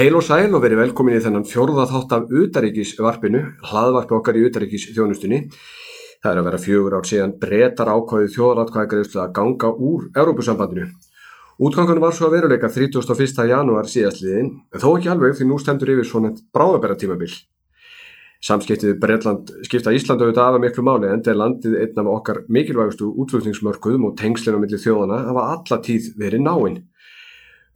Heil og sæl og verið velkomin í þennan fjórða þátt af utaríkisvarpinu, hlaðvarpi okkar í utaríkisþjónustunni. Það er að vera fjögur ár síðan breytar ákvæðið þjóðratkvæðgreðslu að ganga úr Európusambandinu. Útgangunum var svo að veruleika 31. janúar síðastliðin, en þó ekki alveg því nú stendur yfir svona bráðabæra tímabil. Samskiptið Breitland skipta Ísland auðvitað af miklu máli en það er landið einn af okkar mikilvægustu útflutningsmörkuðum og tengslinu millir þjóðana hafa alla tíð verið náinn.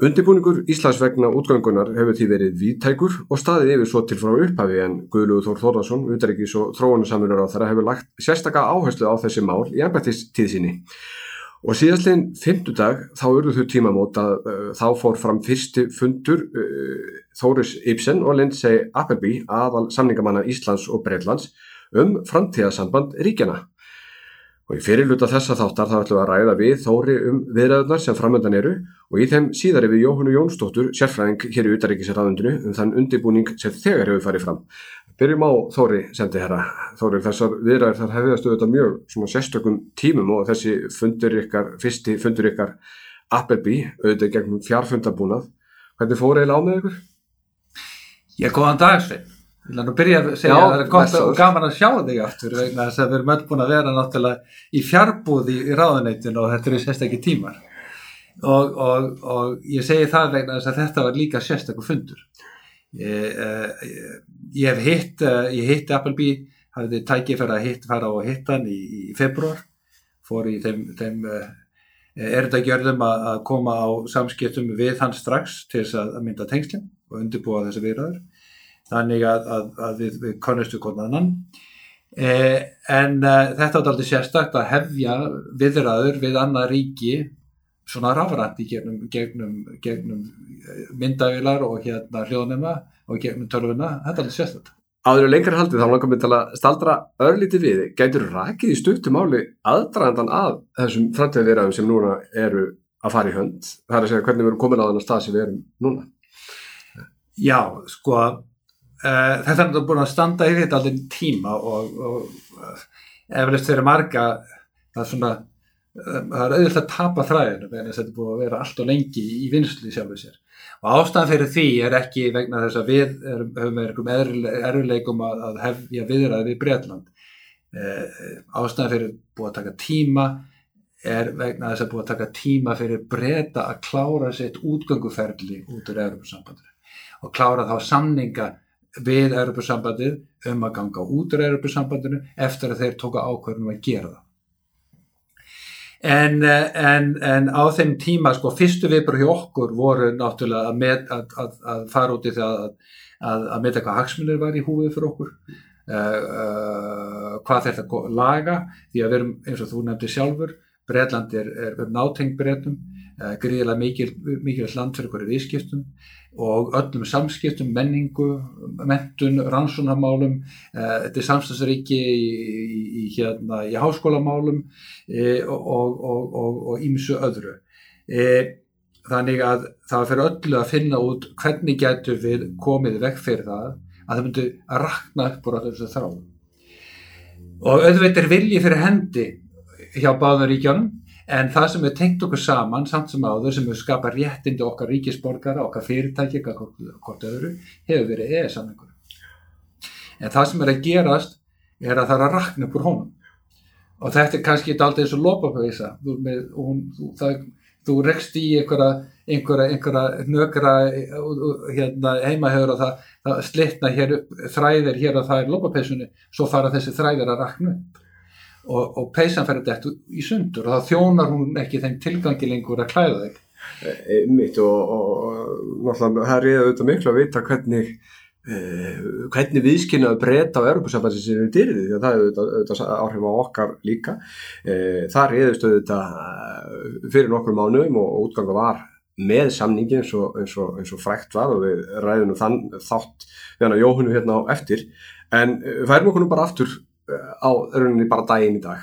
Undibúningur Íslands vegna útgöngunar hefur því verið víttækur og staðið yfir svo til frá upphafi en Guðluður Þór Þórðarsson, utaríkis og þróunarsamlunar á þeirra hefur lagt sérstaka áherslu á þessi mál í ennbættistíð síni. Og síðastleginn fymtudag þá urðu þau tímamót að uh, þá fór fram fyrsti fundur uh, Þóris Ibsen og Lindsay Appleby aðal samningamanna Íslands og Breitlands um framtíðasamband ríkjana. Og í fyrirluta þessa þáttar þá ætlum við að ræða við Þóri um viðræðunar sem framöndan eru og í þeim síðar við Jóhannu Jónsdóttur, sérfræðing hér í Utaríkisraðundinu um þann undibúning sem þegar hefur farið fram. Byrjum á Þóri, sendi herra. Þóri, þessar viðræður þar hefðast auðvitað mjög svona sérstökum tímum og þessi fundur ykkar, fyrsti fundur ykkar Appleby, auðvitað gegnum fjárfundabúnað. Hvernig fór eiginlega á með ykkur? Já, góðan dag, Svein. Ég vil nú byrja að segja að það er gott og gaman að sjá þig aftur vegna þess að við erum öll búin að vera náttúrulega í fjárbúði í ráðuneytinu og þetta eru sérstakki tímar. Og, og, og ég segi það vegna þess að þetta var líka sérstakku fundur. Ég, uh, ég hef hitt uh, ég hitti Appleby hafði tækifæri að hitt, fara á að hitta hann í, í februar fór í þeim, þeim uh, erundagjörðum að, að koma á samskiptum við hann strax til þess að, að mynda tengslinn og undirbúa þessi viðræður þannig að, að, að við, við konnustu konan annan eh, en eh, þetta var aldrei sérstakt að hefja viðræður við annað ríki svona rafrænt í gegnum, gegnum, gegnum eh, myndavilar og hérna hljóðnema og gegnum tölvuna, þetta er aldrei sérstakt Áður en lengra haldið þá langar mig til að staldra örlítið við. Gætur rakið í stuttum máli aðdraðandan að þessum framtíðavirðum sem núna eru að fara í hönd? Það er að segja hvernig við erum komin á þennan stað sem við erum núna. Já, sko uh, þetta er búin að standa yfir þetta allir tíma og, og uh, eflust fyrir marga það er svona uh, það er auðvitað að tapa þræðinu vegna þess að þetta búið að vera allt og lengi í vinslu sjálfu sér. Og ástæðan fyrir því er ekki vegna þess að við erum, höfum einhverjum erfileikum að, að hefja viðræði við Breitland uh, ástæðan fyrir búið að taka tíma er vegna þess að búið að taka tíma fyrir breyta að klára sitt útgönguferli út úr Europasambandinu og klára þá samninga við Europasambandið um að ganga út úr Europasambandinu eftir að þeir tóka ákvörðunum að gera það. En, eh, en, en á þeim tíma, sko, fyrstu viðbröð hjá okkur voru náttúrulega að, met, að, að, að fara út í það að, meta hvað hagsmunir var í húfið fyrir okkur, uh, uh, hvað þetta laga, því að við erum, eins og þú nefndi sjálfur, Breitland er, er um uh, gríðilega mikil, land fyrir hverju viðskiptum og öllum samskiptum, menningu, mentun, rannsónamálum, uh, þetta er samstagsríki í, í, hérna, í háskólamálum e, og, ímsu öðru. E, þannig að það fyrir öllu að finna út hvernig getur við komið vekk fyrir það að það myndi að rakna upp úr allir þessu þráðum. Og auðvitað er vilji fyrir hendi hjá báðum ríkjónum en það sem er tengt okkur saman samt sem áður sem við skapa réttindi okkar ríkisborgara, okkar fyrirtæki, hvort, öðru, hefur verið eða samningur. En það sem er að gerast er að það er að rakna upp úr honum. Og þetta er kannski aldrei eins og lopapauðisa. Þú, þú, þú rekst í einhverja, einhverja, einhverja nökra hérna, heimahöður og það, það slitna upp þræðir hér og það er lopapauðsunni, svo fara þessi þræðir að rakna upp. Og, og peysan fer þetta í sundur og þá þjónar hún ekki þeim tilgangi lengur að klæða þig. Mitt og, og, og náttúrulega það er auðvitað miklu að vita hvernig eh, hvernig viðskynnaðu breyta á Europasambansin sem við dyrðið, því að það er auðvitað, auðvitað áhrif á okkar líka. Eh, það reyðist auðvitað eh, fyrir nokkur mánuðum og, útganga var með samningi eins og, eins og, eins frækt var og við ræðum þann þátt við hann að Jóhannu hérna á eftir en eh, færum okkur nú bara aftur eh, á rauninni bara daginn í dag.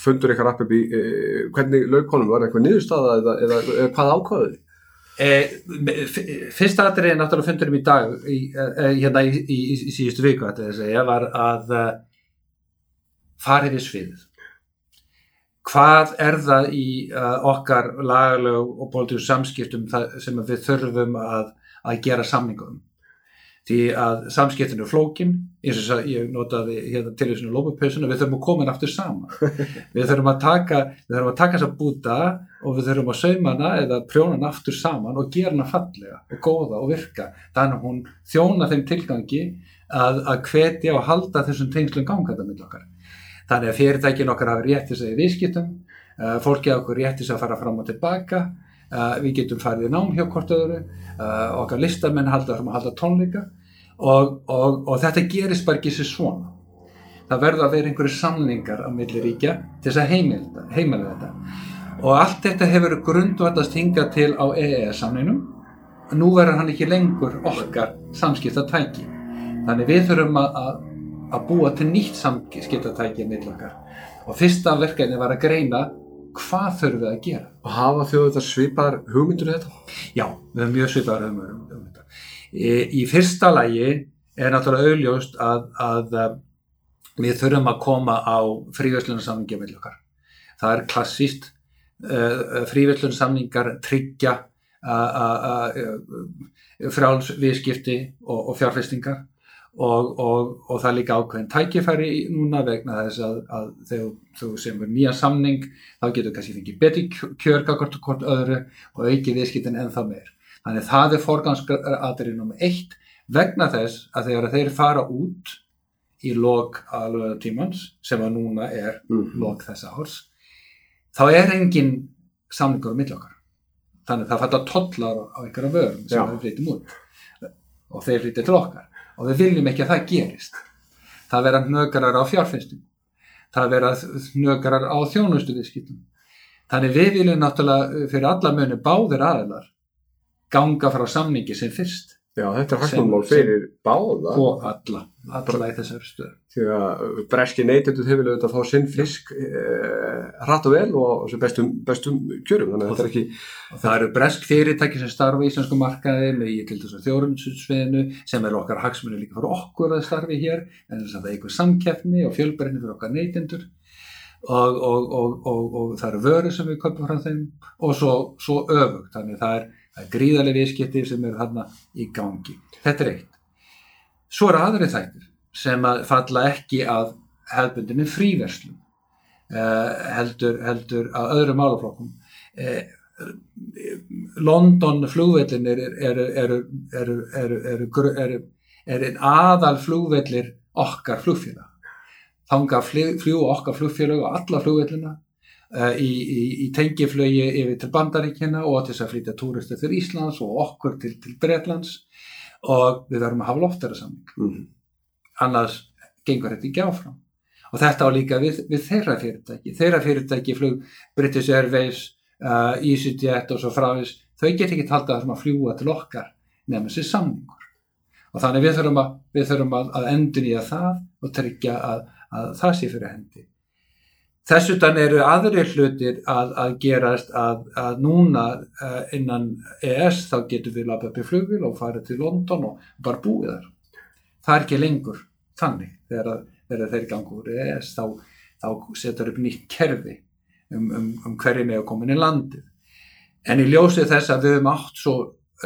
Fundur ykkar upp í eh, hvernig laukonum var eitthvað niðurstaða eða, eða, eða hvað ákvaðið? Eh, fyrsta atriði náttúrulega fundurum í dag í, eh, hérna í, í, í, síðustu viku að segja, var að uh, farið við sviðið. Hvað er það í uh, okkar lagalög og pólitíu samskiptum sem við þurfum að, að gera samningum því að samskiptinu flókin eins og ég notaði hérna til þessinu lópupössuna, við þurfum að koma inn aftur saman. Við þurfum að taka við þurfum að taka þessa búta og við þurfum að sauma hana eða prjóna hana aftur saman og gera hana fallega og góða og virka. Þannig að hún þjóna þeim tilgangi að, að hvetja og halda þessum tengslum ganganda með okkar. Þannig að fyrirtækin okkar hafi rétt þess að við skiptum uh, fólki hafa okkur rétt þess að fara fram og tilbaka við getum farið í nám hjá hvort öðru. Uh, okkar listamenn halda, halda tónleika. Og, og, og þetta gerist bara ekki sér svona. Það verður að vera einhverju samlingar á milli ríkja til þess að heimila þetta. Og allt þetta hefur grundvallast hinga til á EES-samninum nú verður hann ekki lengur okkar samskiptatæki. Þannig við þurfum að, að, að búa til nýtt samskiptatæki með okkar. Og fyrsta verkefni var að greina hvað þurfum við að gera og hafa þjóðu þetta svipar hugmyndur þetta? Já, við höfum mjög svipar hugmyndur um þetta Í fyrsta lagi er náttúrulega auðljóst að, að við þurfum að koma á fríverslunarsamningi með okkar. Það er klassíst, uh, fríverslunarsamningar tryggja frjálsviðskipti og, og fjárfestingar og, og, og það er líka ákveðin tækifæri núna vegna þess að, að þegar þú sem er nýja samning þá getur kannski fengið betri kjörga hvort öðru og auki viðskiptin en það meir. Þannig það er forgansadrið nr. 1 vegna þess að þegar þeir fara út í lok aðlöða tímans sem að núna er mm. lok þessa árs þá er engin samlingur á millokkar. Þannig það falla tollar á einhverja vörum sem Já. við flytjum út og þeir flytja til okkar og við viljum ekki að það gerist. Það vera nögarar á fjárfinstum. Það vera nögarar á þjónustu viðskiptum. Þannig við viljum náttúrulega fyrir alla muni báðir aðeinar ganga frá samningi sem fyrst Já, þetta er hægtumál fyrir báða. Og alla, alla í þessar stöð því að breski neytundu hefur auðvitað að fá sinn fisk eh, hratt og vel og bestum, bestum kjörum. Þannig að þetta er ekki og það eru bresk fyrirtæki sem starfa í íslensku markaði með í til þess að þjórumsutsveinu sem er okkar hagsmunni líka fyrir okkur að starfi hér en þess að það er einhver samkeppni og fjölbreyni fyrir okkar neytendur. Og, og, og, og það eru vöru sem við köpum frá þeim og svo, svo öfugt. Þannig það er það er gríðarlega viðskipti sem eru þarna í gangi. Þetta er eitt. Svo eru aðri þættir sem að falla ekki að hefðbundinu fríverslum uh, heldur, heldur að öðru málaflokkum. Uh, London flugvellinir eru er, er, er einn aðal flugvellir okkar flugfélag þanga fljú okkar flugfélag og alla flugvellina. Eh, í, í, í tengiflögi yfir til Bandaríkina og til þess að flytja túristu til Íslands og okkur til, til Breitlands og við verðum að hafa loftera samling mm annars gengur þetta ekki áfram. Og þetta á líka við, við þeirra fyrirtæki. Þeirra fyrirtæki flug British Airways, uh, EasyJet og svo frávís, þau get ekki talda að fljúa til okkar nefnum þessi samlingur og þannig við þurfum að, við þurfum að, að endun í að það og tryggja að, að það sé fyrir hendi Þess utan eru aðri hlutir að, að gerast að, að núna uh, innan ES þá getur við lafa upp í flugvil og fara til London og bara búið þar. Það er ekki lengur þannig þegar, þegar þeir gangur ES þá, þá setur upp nýtt kerfi um, um, um hverju með að koma inn í landið. En í ljósið þess að við höfum átt svo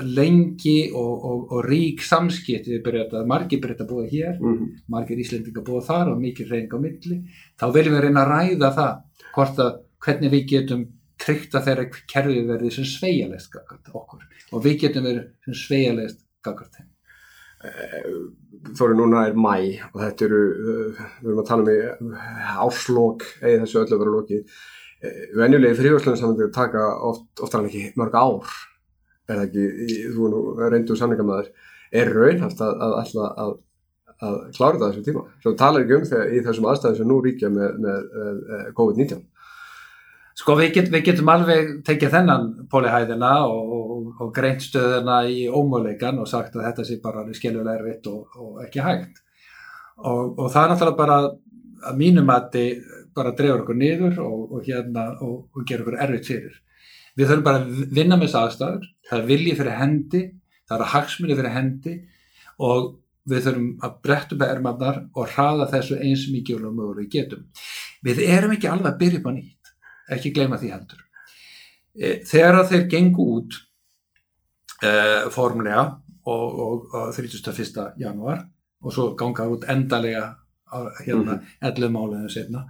lengi og, og, og rík samskipt við að margir að búa hér mm -hmm. margir íslendinga búa þar og mikið reyning á milli, þá viljum við reyna að ræða það, hvort að hvernig við getum tryggt að þeirra kerfið verði sem sveigalegt gagart okkur. Og við getum verið sem sveigalegt gagart þeim. Eh, Þóri núna er mæ og þetta eru, eh, við erum að tala um áslokk eða þessu öllu veru loki eh, venjulegi fríhjóðslunum saman taka oft, oftar en ekki mörg ár það ekki, þú nú reyndur sanningamæður, er raunhæft að, að alltaf að, að klára það þessu tíma. Svo talar ekki um þegar í þessum aðstæðum sem nú ríkja með, með, með COVID-19. Sko við, get, við getum alveg tekið þennan pólihæðina og, og, og greint stöðuna í ómöðleikan og sagt að þetta sé bara skiljulega erfitt og, og ekki hægt. Og það er náttúrulega bara að mínum að þið bara drefur okkur niður og hérna gera okkur erfitt fyrir. Við þurfum bara að vinna með þessu aðstæður, það er viljið fyrir hendi, það er hagsmunni fyrir hendi og við þurfum að bretta upp ermarnar og hraða þessu eins mikið og mögulega getum. Við erum ekki alveg að byrja upp á nýtt, ekki gleyma því heldur. E, þegar þeir gengu út uh, formlega og, og, og 31. janúar og svo ganga út endalega hérna 11 máliðinu setna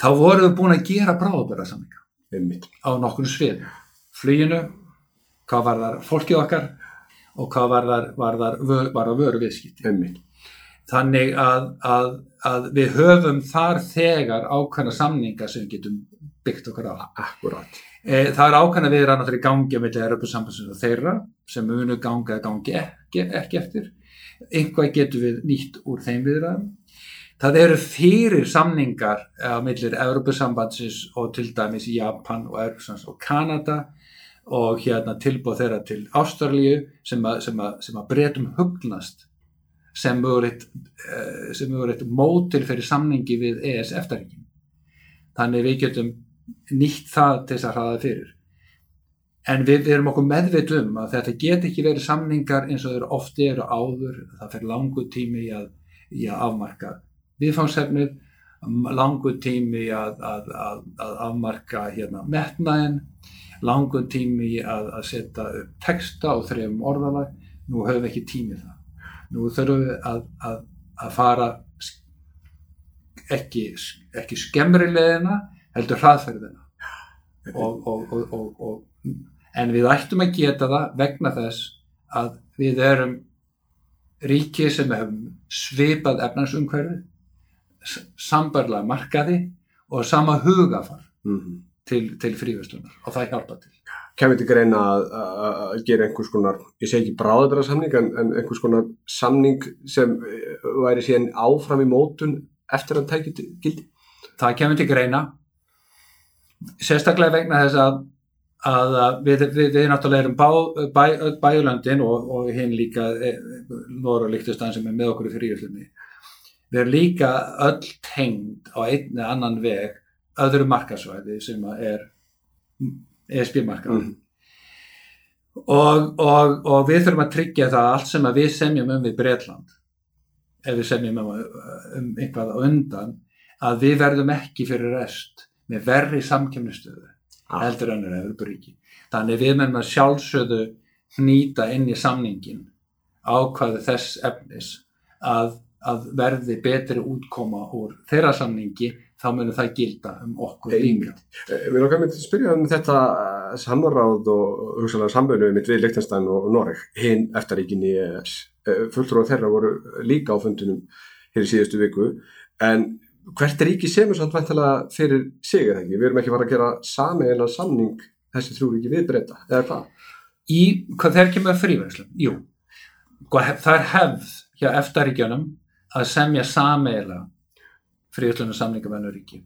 þá vorum við búin að gera bráðabæra einmitt, á nokkur svið fluginu, hvað var þar fólkið okkar og hvað var þar, var þar, var þar vöru viðskipti einmitt, þannig að, að, að við höfum þar þegar ákveðna samninga sem við getum byggt okkur á. Akkurat, e, það er ákveðna viðra náttúrulega í gangi með Europasambandsins og þeirra sem munu ganga eða gangi ekki, ekki eftir. Einhvað getum við nýtt úr þeim viðraðum það eru fyrir samningar á millir Europasambandsins og til dæmis Japan og Europasambandsins og Kanada og hérna tilbúð þeirra til Ástralíu sem að, að, að breytum hugnast sem eh, sem mögulegt mótil fyrir samningi við ES eftirreikin þannig við getum nýtt það til þess að hraða fyrir. En við, við erum okkur meðveit um að þetta get ekki verið samningar eins og þeir ofti eru áður. Það fyrir langu tími í að, í að afmarka viðfangsefnið langu tími að, að, að afmarka hérna metnaðin langu tími að, að setja upp texta og þrejum orðalag. Nú höfum við ekki tími það nú þurfum við að, að, að fara ekki, ekki skemmri leðina heldur hraðferðina. Og, og, og, en við ættum að geta það vegna þess að við erum ríki sem hefum svipað efnarsumhverfi sambarlega markaði og sama hugafar mm -hmm. til, til frívestunar og það hjálpa til. Kemur til greina að, gera einhvers konar, ég segi ekki bráðabæra samning en, en einhvers konar samning sem eh, væri síðan áfram í mótun eftir að tækja gildi? Það kemur til greina sérstaklega vegna þess að að við, við, við náttúrulega erum bá, bæ, bæjulöndin og, og hinn líka e, Nóra Líktustan sem er með okkur í fríullunni við erum líka öll tengd á einn eða annan veg öðru markasvæði sem er ESB-markaði mm. og, og, og við þurfum að tryggja það allt sem við semjum um við Breitland ef við semjum um, um einhvað undan að við verðum ekki fyrir rest með verri samkjöfnistöðu ah. heldur önnur Evroparíki þannig við meðum að sjálfsögðu hnýta inn í samningin ákvaðu þess efnis að að verði betri útkoma úr þeirra samningi þá munir það gilda um okkur líka. Eh, við erum að spyrja um þetta eh, samráð og hugsalega sambönu mitt við Leiktanstæn og Noreg hinn eftiríkin í ES. Eh, Fulltrúar þeirra voru líka á fundunum hér í síðustu viku en hvert er ríki semur samt væntalega fyrir sig eða ekki? Við erum ekki farið að gera sami eða samning þessi þrjú ríki við breyta, eða hvað? Í, hvað þeir kemur fríverðslu? Jú, það er hefð hjá eftiríkjanum að semja sameila fríðlunum samninga með önnu ríki.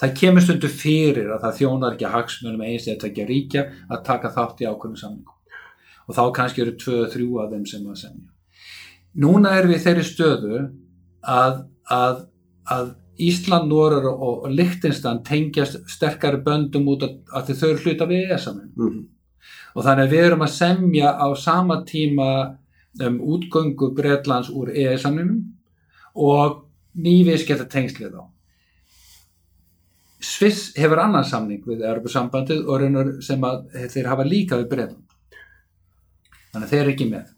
Það kemur stundu fyrir að það þjónar ekki að hagsmunum eins eða að ríkja að taka þátt í ákveðinu samningum. Og þá kannski eru tvö, þrjú af þeim sem að semja. Núna er við þeirri stöðu að, að, að Ísland, Norður og, og Lichtenstein tengjast sterkari böndum út að, að þau eru hluta við ESA-mun. Mm -hmm. Og þannig að við erum að semja á sama tíma um útgöngu Breitlands úr ESA-munum og nýviðskipta tengslið á. Sviss hefur annan samning við Europasambandið og reynur sem að þeir hafa líka við breyðan. Þannig að þeir eru ekki með.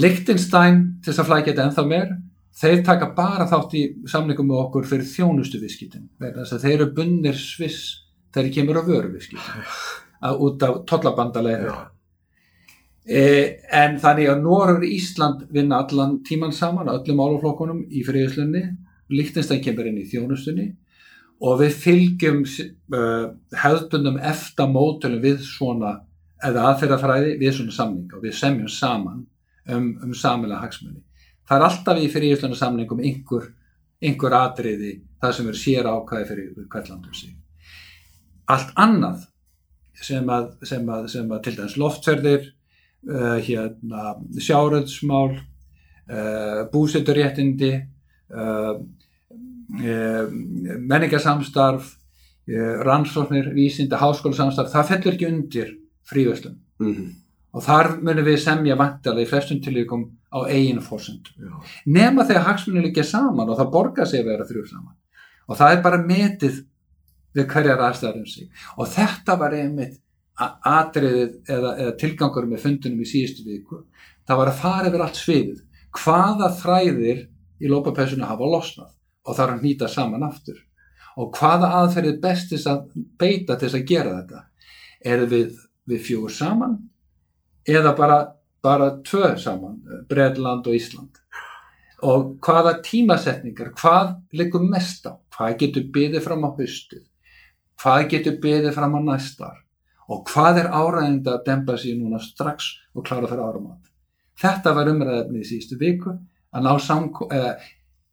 Lichtenstein, til þess að flækja þetta ennþá meir, þeir taka bara þátt í samningum með okkur fyrir þjónustu viðskiptin. Þeir eru bunnir Sviss þegar þeir kemur á vöru viðskiptin. Út af tollabandalegri. Eh, en þannig að Norður Ísland vinna allan tíman saman öllum álaflokkunum í friðislunni Líktinstæn kemur inn í þjónustunni og við fylgjum uh, hefðbundum eftir mótunum við svona eða aðferðafræði við svona samning og við semjum saman um, um samilega hagsmunni. Það er alltaf í friðislunna samningum einhver, einhver atriði það sem er sér ákvæði fyrir hvert landum sig. Allt annað sem að, sem að, sem að til dæmis loftferðir uh, hérna, sjáröldsmál, uh, eh, búsetturéttindi, uh, menningarsamstarf, rannsóknir, vísinda, háskólasamstarf, það fellur ekki undir fríverslun. Mm -hmm. Og þar munum við semja vantilega í flestum tilvíkum á eiginu fórsend. Nefna þegar hagsmunni líka saman og það borgar sig að vera þrjú saman. Og það er bara metið við hverjar aðstæðarum sig. Og þetta var einmitt atriðið eða, eða tilgangur með fundunum í síðustu viku það var að fara yfir allt sviðið. Hvaða þræðir í lópapessuna hafa losnað? Og þarf að nýta saman aftur. Og hvaða aðferðið bestis að beita til þess að gera þetta? Er við, við fjóður saman? Eða bara, bara tvö saman Breitland og Ísland? Og hvaða tímasetningar hvað liggur mest á? Hvað getur byðið fram á haustu hvað getur byðið fram á næstar og hvað er áræðind að dempa sér núna strax og klára fyrir áramat þetta var umræðið í síðustu viku að ná samkó, eða,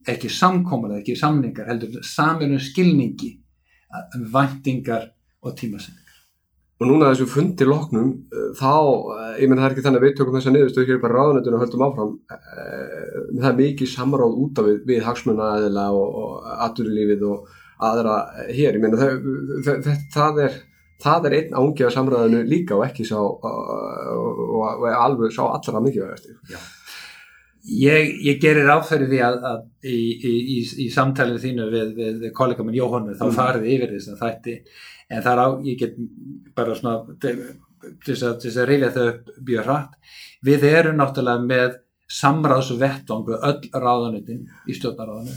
ekki samkómulega, ekki samningar heldur saminum skilningi um væntingar og tímasetningar. Og núna þessu fundi loknum, þá, ég menn það er ekki þannig að við tökum þessa niðurstöðu hér bara ráðnöndun og höldum áfram, það er mikið samráð út af við, við hagsmuna aðila og aturlífið og aðra hér, ég menn það, það, það er það er einn ángi af samræðinu líka og ekki sá og, og, og alveg sá allra mikilvægast ég, ég gerir áferði því að, að í, í, í, í samtalið þínu við, við, við kollega minn Jóhannu þá mm. farið yfir þess að þætti. En þar á, ég get bara svona til þess að, reyfja þau upp björ hratt. Við erum náttúrulega með samráðsvettangu öll ráðanutin í stjórnaráðanu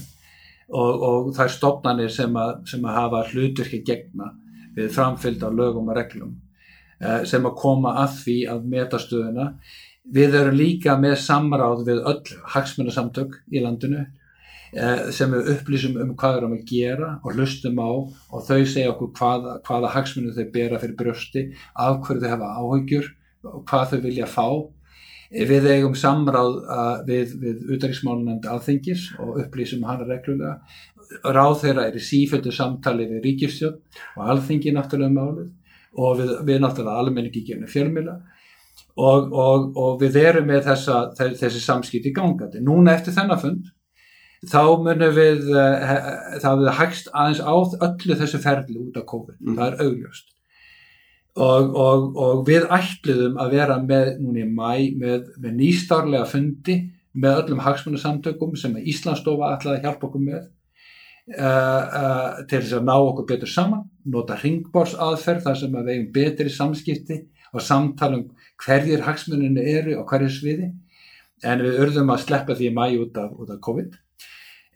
og, og það er stopnarnir sem að, sem að hafa hluturki gegna við framfylgd á lögum og reglum eh, sem að koma að því að metastöðuna. Við erum líka með samráð við öll hagsmunasamtök í landinu eh, sem við upplýsum um hvað við erum að gera og hlustum á og þau segja okkur hvaða, hvaða hagsmunu þau bera fyrir brösti, af hverju þau hafa áhugjur hvað þau vilja fá. Við eigum samráð uh, við, við útæriksmálunandi aðþingis og upplýsum hana reglulega ráð þeirra er í síföldu samtali við ríkistjón og alþingi náttúrulega um málið og við, við náttúrulega almenningi genið fjölmila og, og, og við erum með þessa, þessi samskipti gangandi. Núna eftir þennan fund þá munum við uh, þá við hægst aðeins á öllu þessu ferli út af COVID, mm. það er augljóst og, og við ætluðum að vera með núni mæ með, með nýstárlega fundi með öllum hagsmunasamtökum sem Íslandsstofa ætlaði að hjálpa okkur með Uh, uh, til þess að ná okkur betur saman nota ringbórs aðferð þar sem að við eigum betri samskipti og samtala um hverjir hagsmuninu eru og hverjir sviði. En við urðum að sleppa því mægi út af, út af COVID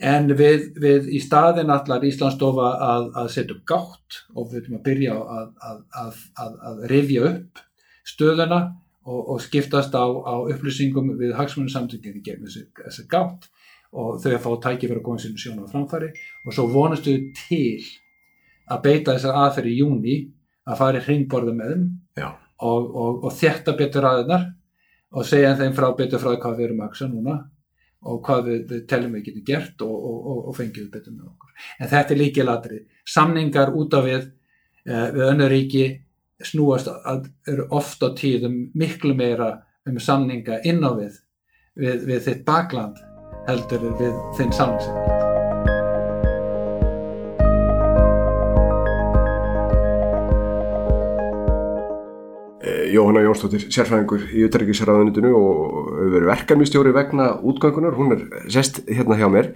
en við, við í staðin allar Íslandsstofa að, að setja upp gátt og við höfum að byrja að, að, að rifja upp stöðuna og, og skiptast á, á upplýsingum við hagsmuninu samtökjum í gegn þessi gátt. Og þau að fá tæki fyrir að koma sínum sjónu á framfæri. Og svo vonastu til að beita þessar aðferði í júni að fara í hringborðu með þeim og, og, og þjætta betur aðeinar og segja þeim frá betur frá hvað við erum að aksa núna og hvað við, við telum við getum gert og, og fengjum við betur með okkur. En þetta er líkið ladri. Samningar út af við eh, við önnu ríki snúast að eru ofta tíðum miklu meira um samninga inn á við við, við þitt bakland heldur við þinn samlingsefni. Jóhanna Jónsdóttir, sérfræðingur í Utryggisraðunitinu og verið verkefnistjóri vegna útgangunar, hún er sest hérna hjá mér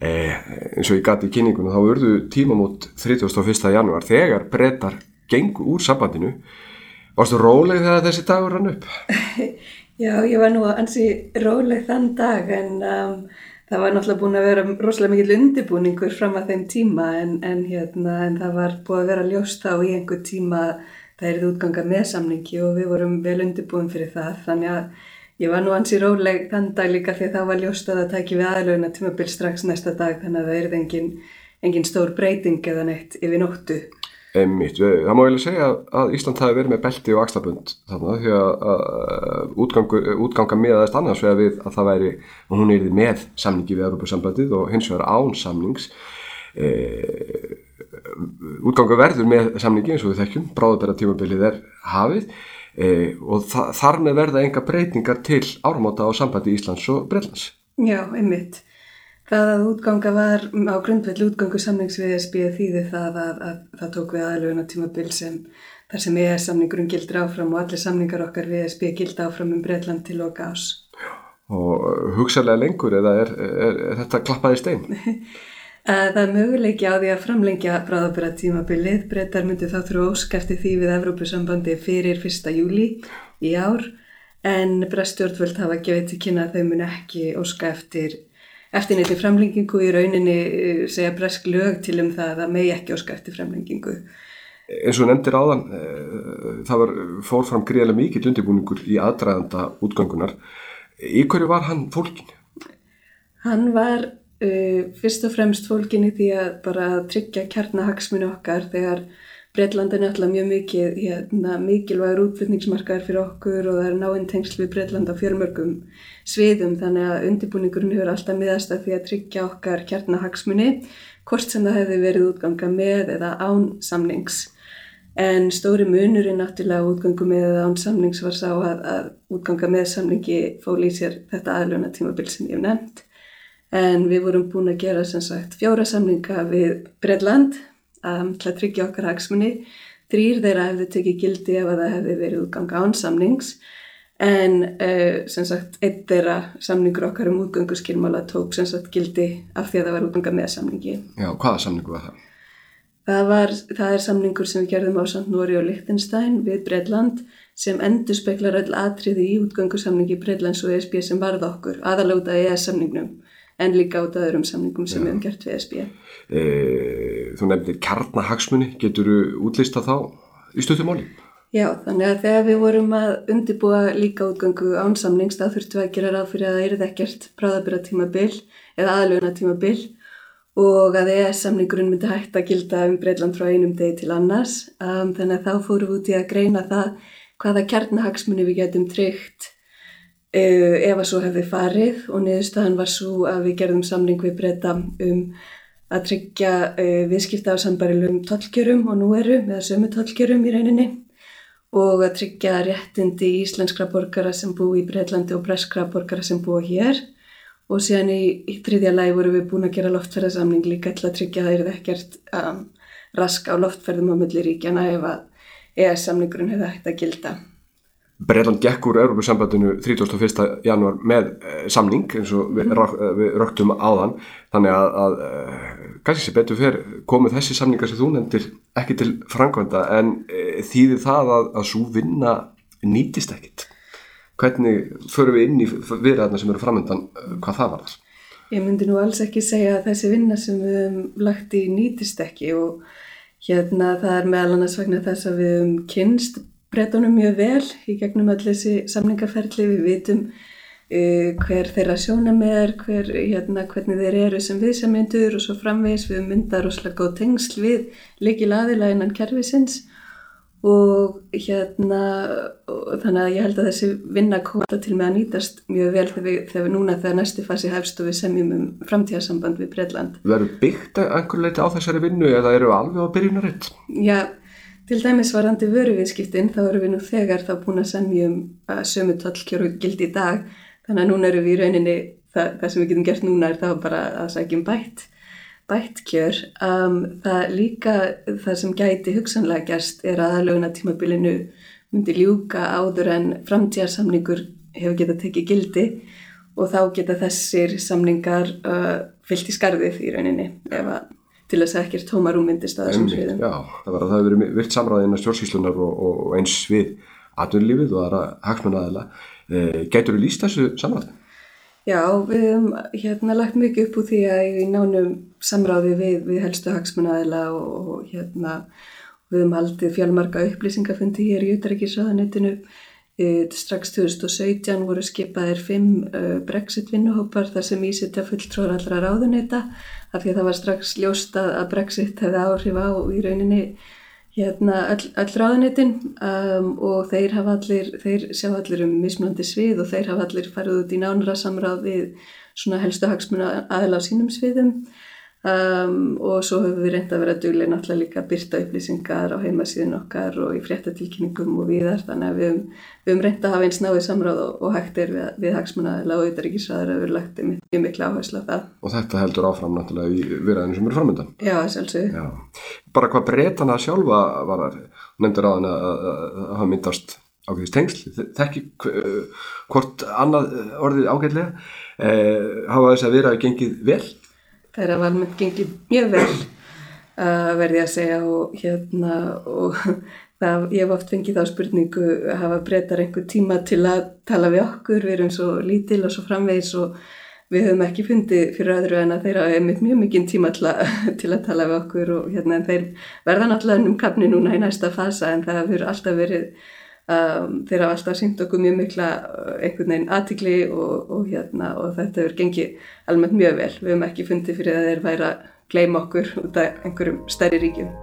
eh, eins og ég gati í kynningunum, þá verðu tíma mút 31. januar þegar breytar gengu úr sambandinu Varstu róleg þegar þessi dagur rann upp? Já, ég var nú ansi róleg þann dag en um, það var náttúrulega búin að vera rosalega mikil undirbúningur fram að þeim tíma en, en, hérna, en það var búin að vera ljóst á í einhver tíma það er útganga með samningi og við vorum vel undirbúin fyrir það þannig að ég var nú ansi róleg þann dag líka því að það var ljóst að það tæki við aðlögna tímabil strax næsta dag þannig að það er engin, engin stór breyting eða neitt yfir nóttu. Einmitt, það má vel segja að Ísland hafi verið með belti og axlabund þarna því að útgangur, útganga miðaðist annars vegar við að það væri og hún er með samningi við Európa-sambandið og hins vegar án samnings e, útganga verður með samningi eins og við þekkjum bráðabæra tímabilið er hafið e, og þa þar með verða enga breytingar til áramáta á sambandi Íslands og Breitlands Já, einmitt Það að útganga var á grundveld útgangu samnings við ESB þýði það að, að, að það tók við aðluguna tímabil sem þar sem ES samningurinn gildur áfram og allir samningar okkar við ESB gild áfram um Breitland til loka ás. Og hugsalega lengur eða er, er, er þetta klappaði stein? að það er möguleiki á því að framlengja bráðabera tímabilið. Brettar myndi þá þrjú ósk eftir því við Evrópusambandi fyrir 1. júli í ár en brestjórnvöld hafa gefið til kynna að þau mun ekki óska eftir neitt framlengingu í rauninni eh, segja bresk lög til um það að það megi ekki óska eftir framlengingu. eins og nefndir áðan eh, það var, fór fram greiðlega mikill undirbúningur í aðdraðanda útgöngunar í hverju var hann fólkin? Hann var uh, fyrst og fremst fólkin í því að bara tryggja kjarnahagsminu okkar þegar Breitlandin er alltaf mjög mikið hérna, mikilvægur útflutningsmarkaður fyrir okkur og það er náinn tengsl við Breitland á fjörmörgum sviðum þannig að undirbúningurinn hefur alltaf miðast að því að tryggja okkar kjarnahagsmuni hvort sem það hefði verið útganga með eða án samnings. En stóri munurinn náttúrulega útgangu með án samnings var sá að, að útganga með samningi fól í sér þetta aðluna tímabil sem ég hef nefnt. En við vorum búin að gera sem sagt fjóra samninga við Breitland um, til að tryggja okkar hagsmunni. Þrýr þeirra hefði tekið gildi ef að það hefði verið útganga án samnings en uh, sem sagt einn þeirra samningur okkar um útgöngu skilmála tók sem sagt gildi af því að það var útganga með samningi. Já, hvaða samningu var það? Það, var, það er samningur sem við gerðum á samt Nóri og Lichtenstein við Breitland sem endur speklar öll atriði í útgöngu samningi Breitlands og ESB sem varð okkur aðalóta ES samningnum en líka át öðrum samningum sem við hefum gert við ESB. E, þú nefndir kjarnahagsmunni, getur þú útlista þá í stöðumáli? Já, þannig að þegar við vorum að undibúa líka útgöngu ánsamnings þá þurftum við að gera ráð fyrir að það erið ekkert bráðabira tímabil eða aðlöuna tímabil og að ES samningurinn myndi hægt að gilda um Breitland frá einum degi til annars. Um, þannig að þá fórum við út í að greina það hvaða kjarnahagsmunni við getum tryggt ef að svo hefði farið og niðurstaðan var svo að við gerðum samning við Breita um að tryggja uh, viðskipta á sambarilum tollkjörum og nú eru með sömu tollkjörum í rauninni og að tryggja réttindi íslenskra borgara sem bú í Breitlandi og breskra borgara sem búa hér og síðan í, í þriðja læg vorum við búin að gera loftferðarsamning líka til að tryggja að það er ekkert um, rask á loftferðum á milli ríkjana ef að ES-samningurinn hefði hægt að gilda. Breitland gekk úr Európa-sambandinu 31. januar með eh, samning eins og við, mm. við röktum áðan þannig að, að eh, kannski sem betur fer komið þessi samningar sem þú nefndir ekki til frangvænda en e, þýðir það að, að svo vinna nýtist ekkit hvernig förum við inn í viðræðina sem eru framöndan hvað það var þar? Ég myndi nú alls ekki segja að þessi vinna sem við hefum lagt í nýtist ekki og hérna það er meðal annars vegna þess að við hefum kynst breytunum mjög vel í gegnum öll þessi samningaferli, við vitum uh, hver þeirra sjónum er, hver, hérna, hvernig þeir eru sem viðsamyndur og svo framvegs við myndar slag góð tengsl við líkil aðila innan kervisins og hérna og þannig að ég held að þessi vinna kóta til með að nýtast mjög vel þegar við, þegar við núna þegar næstu fasi hefst og við semjum um framtíðarsamband við Breitland. Verður byggt einhver leiti á þessari vinnu eða eru alveg á byrjunaritt? Já, Til dæmis varandi vöruviðskiptin þá eru við nú þegar þá búin að semja um að sömu tollkjöru gildi í dag. Þannig að núna eru við í rauninni það, það sem við getum gert núna er þá bara að sækjum bætt, bætt kjör. Um, það líka það sem gæti hugsanlega gerst er að aðlöguna tímabilinu myndi ljúka áður en framtíðarsamningur hefur getað tekið gildi og þá geta þessir samningar uh, fyllt í skarðið í rauninni ef að til þess að ekkert tómarum myndist að þessum sviðum. Já, það var að það hefur verið virt samræðið innan stjórnsýslunar og, og eins við atvinnulífið og aðra hagsmunnaðila. E, Gætur þú líst þessu samræðið? Já, við hefum hérna lagt mikið upp úr því að í nánum samræði við, við helstu hagsmunnaðila og, og hérna við hefum haldið fjálmarga upplýsingafundi hér í Utrækisraðanettinu Strax 2017 voru skipaðir fimm Brexit vinnuhópar þar sem ísitja fulltróður allra ráðuneyta af því að það var strax ljósta að Brexit hefði áhrif á í rauninni hérna öll, öll ráðuneytin. Um, og þeir allir, þeir sjá allir um mismunandi svið og þeir hafa allir farið út í nánra samráð við helstu hagsmuna aðla á sínum sviðum Um, og svo höfum við reynda að vera duglega náttúrulega líka að byrta upplýsingar á heimasíðin okkar og í fréttatilkynningum og viðar þannig að við höfum, höfum reynda að hafa eins náið samráð og, og hægt er við, við hagsmunnaðila og auðvaríkisraður að vera lagt mjög miklu áherslu á það. Og þetta heldur áfram náttúrulega í viðræðinu sem eru framöndan? Já, sjálfsög. Bara hvað breytana sjálfa var það, nefndur á hann að hafa myndast ákveðist tengsl, þekki hvort annað orðið ágætlega, eh, hafa þess að vera gengið vel? Þeir hafa almennt gengið mjög vel uh, verði að segja og hérna og það, ég hef oft fengið þá spurningu að hafa breytar einhver tíma til að tala við okkur, við erum svo lítil og svo framvegis og við höfum ekki fundið fyrir öðru en að þeirra hefur mjög mikinn tíma til að, til að tala við okkur og hérna en þeir verða náttúrulega um kapni núna í næsta fasa en það hefur alltaf verið Um, þeir hafa alltaf sínt okkur mjög mikla uh, einhvern veginn aðtikli og, og, hérna, og þetta hefur gengið almennt mjög vel. Við hefum ekki fundið fyrir að þeir væri að gleima okkur út af einhverjum stærri ríkjum.